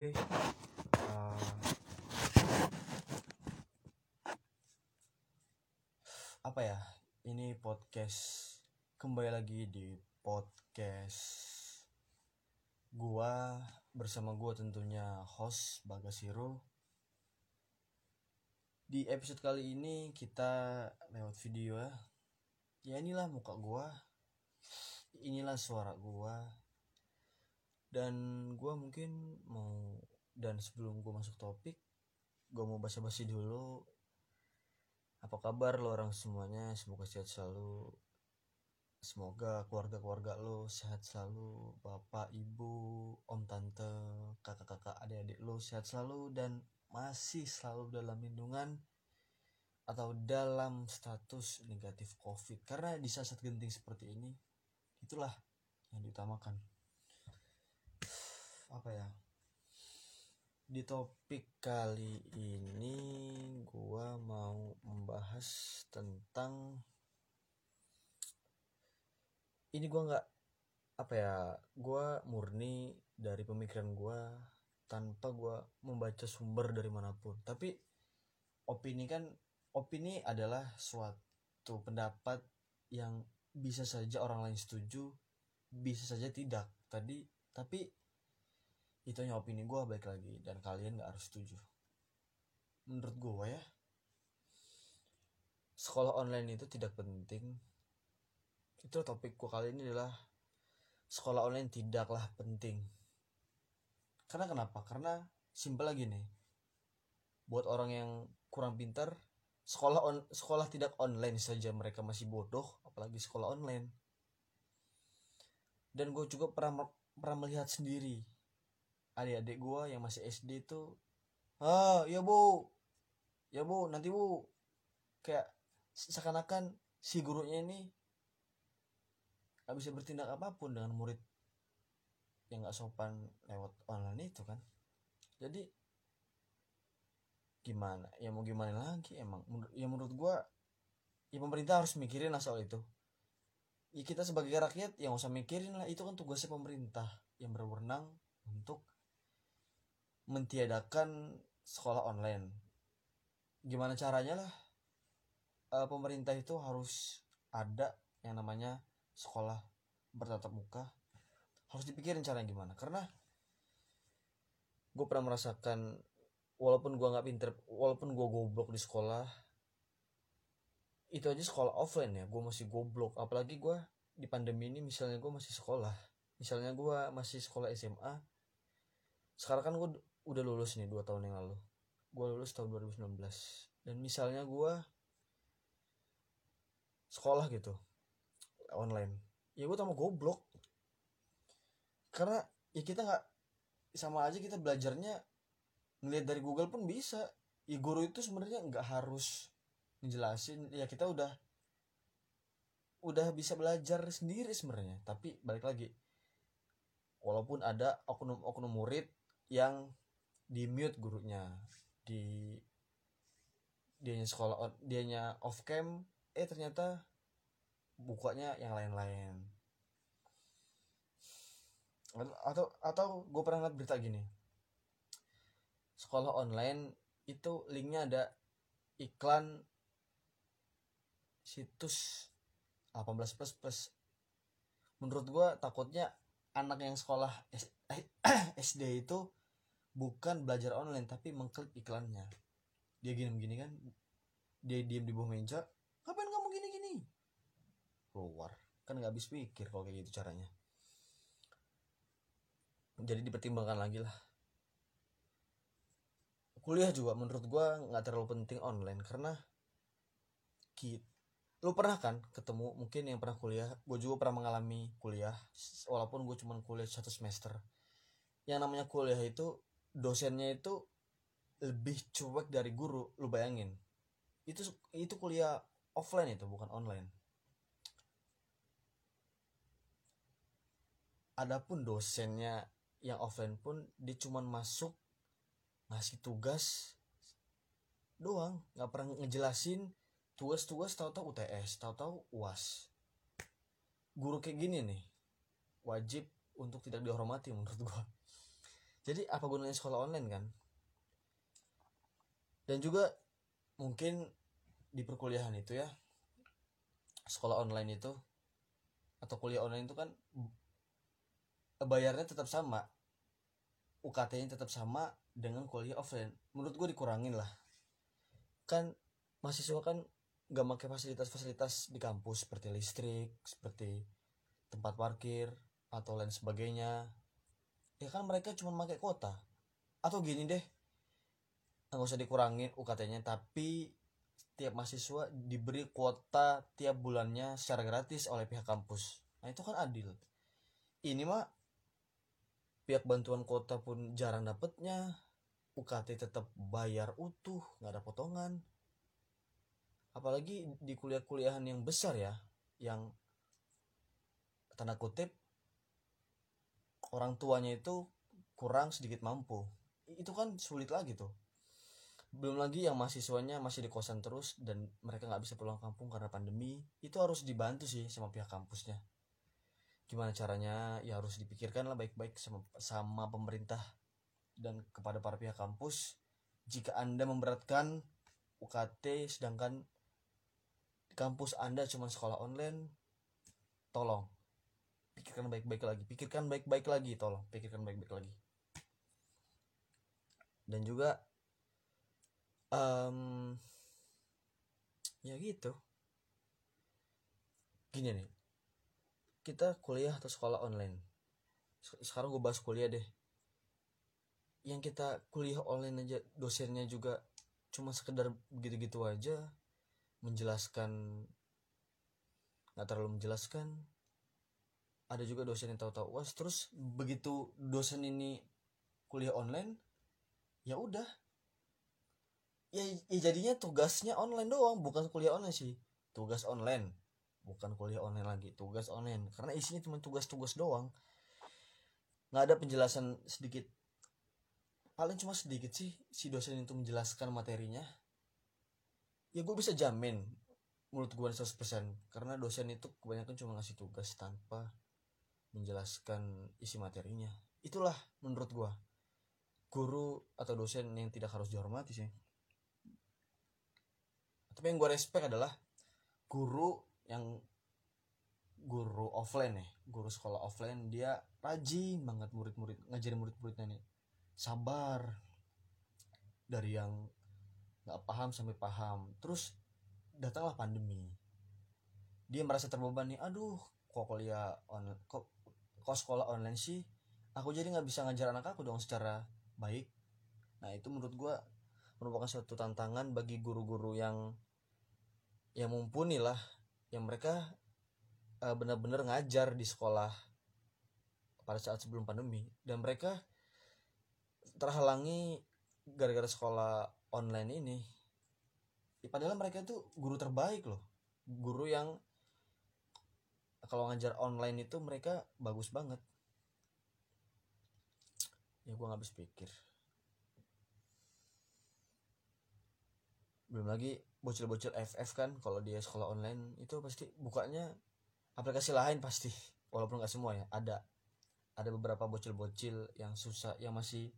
uh, apa ya? Ini podcast kembali lagi di podcast gua bersama gua tentunya host Bagasiro di episode kali ini kita lewat video ya. Ya inilah muka gua. Inilah suara gua dan gua mungkin mau dan sebelum gua masuk topik gua mau basa-basi dulu. Apa kabar lo orang semuanya? Semoga sehat selalu. Semoga keluarga-keluarga lo sehat selalu. Bapak ibu om tante kakak-kakak adik-adik lo sehat selalu dan masih selalu dalam lindungan atau dalam status negatif covid. Karena di saat-saat genting seperti ini itulah yang diutamakan apa ya? Di topik kali ini gua mau membahas tentang ini gua nggak apa ya gua murni dari pemikiran gua tanpa gua membaca sumber dari mana pun. Tapi opini kan opini adalah suatu pendapat yang bisa saja orang lain setuju bisa saja tidak tadi tapi itu hanya opini gue baik lagi. Dan kalian gak harus setuju. Menurut gue ya sekolah online itu tidak penting. Itu topik gue kali ini adalah sekolah online tidaklah penting. Karena kenapa? Karena simpel lagi nih. Buat orang yang kurang pintar sekolah on sekolah tidak online saja mereka masih bodoh apalagi sekolah online. Dan gue juga pernah pernah melihat sendiri adik-adik gue yang masih SD itu ah ya bu. Ya bu. Nanti bu. Kayak seakan-akan si gurunya ini gak bisa bertindak apa pun dengan murid yang gak sopan lewat online itu kan. Jadi gimana? Ya mau gimana lagi emang? Ya menurut gue ya pemerintah harus mikirin lah soal itu. Ya kita sebagai rakyat yang usah mikirin lah. Itu kan tugasnya pemerintah yang berwenang untuk mentiadakan sekolah online. Gimana caranya lah e, pemerintah itu harus ada yang namanya sekolah bertatap muka. Harus dipikirin caranya gimana. Karena gue pernah merasakan walaupun gue nggak pinter walaupun gue goblok di sekolah itu aja sekolah offline ya. Gue masih goblok. Apalagi gue di pandemi ini misalnya gue masih sekolah. Misalnya gue masih sekolah SMA sekarang kan gue udah lulus nih dua tahun yang lalu. Gue lulus tahun 2019 dan misalnya gue sekolah gitu online. Ya gue tambah goblok. Karena ya kita nggak sama aja kita belajarnya ngeliat dari Google pun bisa. Ya guru itu sebenarnya nggak harus ngejelasin. Ya kita udah udah bisa belajar sendiri sebenarnya. Tapi balik lagi walaupun ada oknum-oknum murid yang di mute gurunya di dianya sekolah dianya off cam eh ternyata bukanya yang lain-lain. Atau atau gue pernah lihat berita gini. Sekolah online itu linknya ada iklan situs 18 plus plus. Menurut gue takutnya anak yang sekolah SD itu bukan belajar online tapi mengklik iklannya. Dia gini begini kan dia diam di bawah meja ngapain kamu gini gini keluar. Kan nggak habis pikir kalau kayak gitu caranya. Jadi dipertimbangkan lagi lah. Kuliah juga menurut gue nggak terlalu penting online karena kita lu pernah kan ketemu mungkin yang pernah kuliah gue juga pernah mengalami kuliah walaupun gue cuma kuliah satu semester. Yang namanya kuliah itu dosennya itu lebih cuek dari guru lu bayangin. Itu itu kuliah offline itu bukan online. Adapun dosennya yang offline pun dia cuma masuk ngasih tugas doang. Nggak pernah ngejelasin tugas-tugas tahu-tahu UTS tahu-tahu UAS guru kayak gini nih wajib untuk tidak dihormati menurut gua jadi apa gunanya sekolah online kan? Dan juga mungkin di perkuliahan itu ya sekolah online itu atau kuliah online itu kan bayarnya tetap sama UKT-nya tetap sama dengan kuliah offline. Menurut gue dikurangin lah. Kan mahasiswa kan gak pakai fasilitas-fasilitas di kampus seperti listrik seperti tempat parkir atau lain sebagainya ya kan mereka cuma pakai kuota. Atau gini deh nggak usah dikurangin UKT-nya tapi tiap mahasiswa diberi kuota tiap bulannya secara gratis oleh pihak kampus. Nah itu kan adil. Ini mah pihak bantuan kota pun jarang dapetnya. UKT tetap bayar utuh nggak ada potongan. Apalagi di kuliah-kuliahan yang besar ya yang tanda kutip orang tuanya itu kurang sedikit mampu. Itu kan sulit lagi tuh. Belum lagi yang mahasiswanya masih di kosan terus dan mereka nggak bisa pulang kampung karena pandemi itu harus dibantu sih sama pihak kampusnya. Gimana caranya? Ya harus dipikirkan lah baik-baik sama sama pemerintah dan kepada para pihak kampus. Jika anda memberatkan UKT sedangkan kampus anda cuma sekolah online tolong pikirkan baik-baik lagi pikirkan baik-baik lagi tolong pikirkan baik-baik lagi. Dan juga um, ya gitu. Gini nih kita kuliah atau sekolah online. Sekarang gue bahas kuliah deh. Yang kita kuliah online aja dosennya juga cuma sekedar begitu-gitu aja menjelaskan nggak terlalu menjelaskan ada juga dosen yang tahu-tahu was terus begitu dosen ini kuliah online ya udah. Ya, ya jadinya tugasnya online doang bukan kuliah online sih. Tugas online bukan kuliah online lagi tugas online. Karena isinya cuma tugas-tugas doang. Nggak ada penjelasan sedikit. Paling cuma sedikit sih si dosen itu menjelaskan materinya. Ya gue bisa jamin menurut gue 100% karena dosen itu kebanyakan cuma ngasih tugas tanpa menjelaskan isi materinya. Itulah menurut gue guru atau dosen yang tidak harus dihormati sih. Tapi yang gue respect adalah guru yang guru offline ya guru sekolah offline dia rajin banget murid-murid ngajarin murid-muridnya nih. Sabar. Dari yang nggak paham sampai paham. Terus datanglah pandemi. Dia merasa terbebani aduh kok kuliah on kok kok sekolah online sih aku jadi nggak bisa ngajar anak aku dong secara baik. Nah itu menurut gue merupakan suatu tantangan bagi guru-guru yang yang mumpuni lah yang mereka uh, benar-benar ngajar di sekolah pada saat sebelum pandemi. Dan mereka terhalangi gara-gara sekolah online ini. Ya, padahal mereka tuh guru terbaik loh. Guru yang kalau ngajar online itu mereka bagus banget. Ya gue nggak habis pikir. Belum lagi bocil-bocil FF kan kalau dia sekolah online itu pasti bukanya aplikasi lain pasti walaupun nggak semua ya ada. Ada beberapa bocil-bocil yang susah yang masih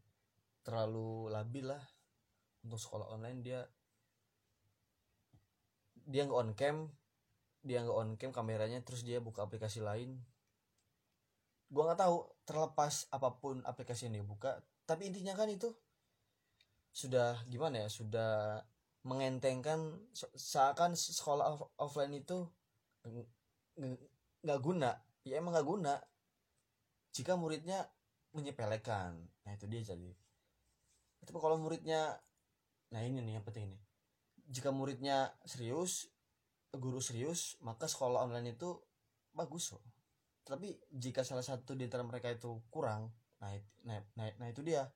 terlalu labil lah untuk sekolah online dia dia nggak on cam dia nggak on cam kameranya terus dia buka aplikasi lain. Gua nggak tahu terlepas apa pun aplikasi yang dia buka tapi intinya kan itu sudah gimana ya sudah mengentengkan seakan sekolah off offline itu nggak guna. Ya emang nggak guna. Jika muridnya menyepelekan. Nah itu dia jadi. Tapi kalau muridnya nah ini nih yang penting ini. Jika muridnya serius guru serius maka sekolah online itu bagus loh tapi jika salah satu di antara mereka itu kurang nah, nah, nah, nah itu dia.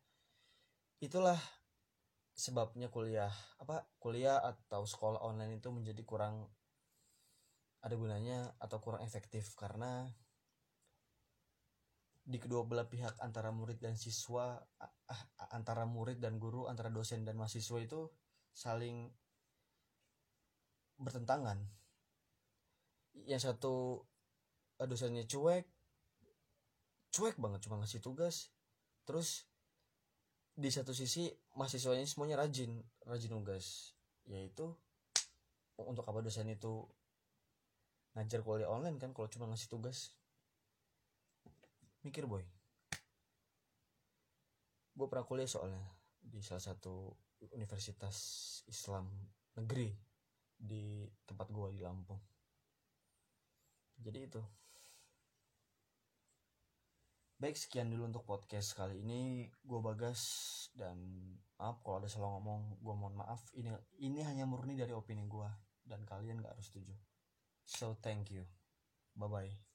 Itulah sebabnya kuliah apa kuliah atau sekolah online itu menjadi kurang ada gunanya atau kurang efektif karena di kedua belah pihak antara murid dan siswa antara murid dan guru antara dosen dan mahasiswa itu saling bertentangan. Yang satu dosennya cuek. Cuek banget cuma ngasih tugas. Terus di satu sisi mahasiswanya semuanya rajin rajin nugas. Yaitu untuk apa dosen itu ngajar kuliah online kan kalau cuma ngasih tugas? Mikir boy. Gue pernah kuliah soalnya di salah satu universitas Islam negeri di tempat gue di Lampung. Jadi itu. Baik sekian dulu untuk podcast kali ini. Gue bagas dan maaf kalau ada salah ngomong gue mohon maaf. Ini ini hanya murni dari opini gue dan kalian gak harus setuju. So thank you. Bye bye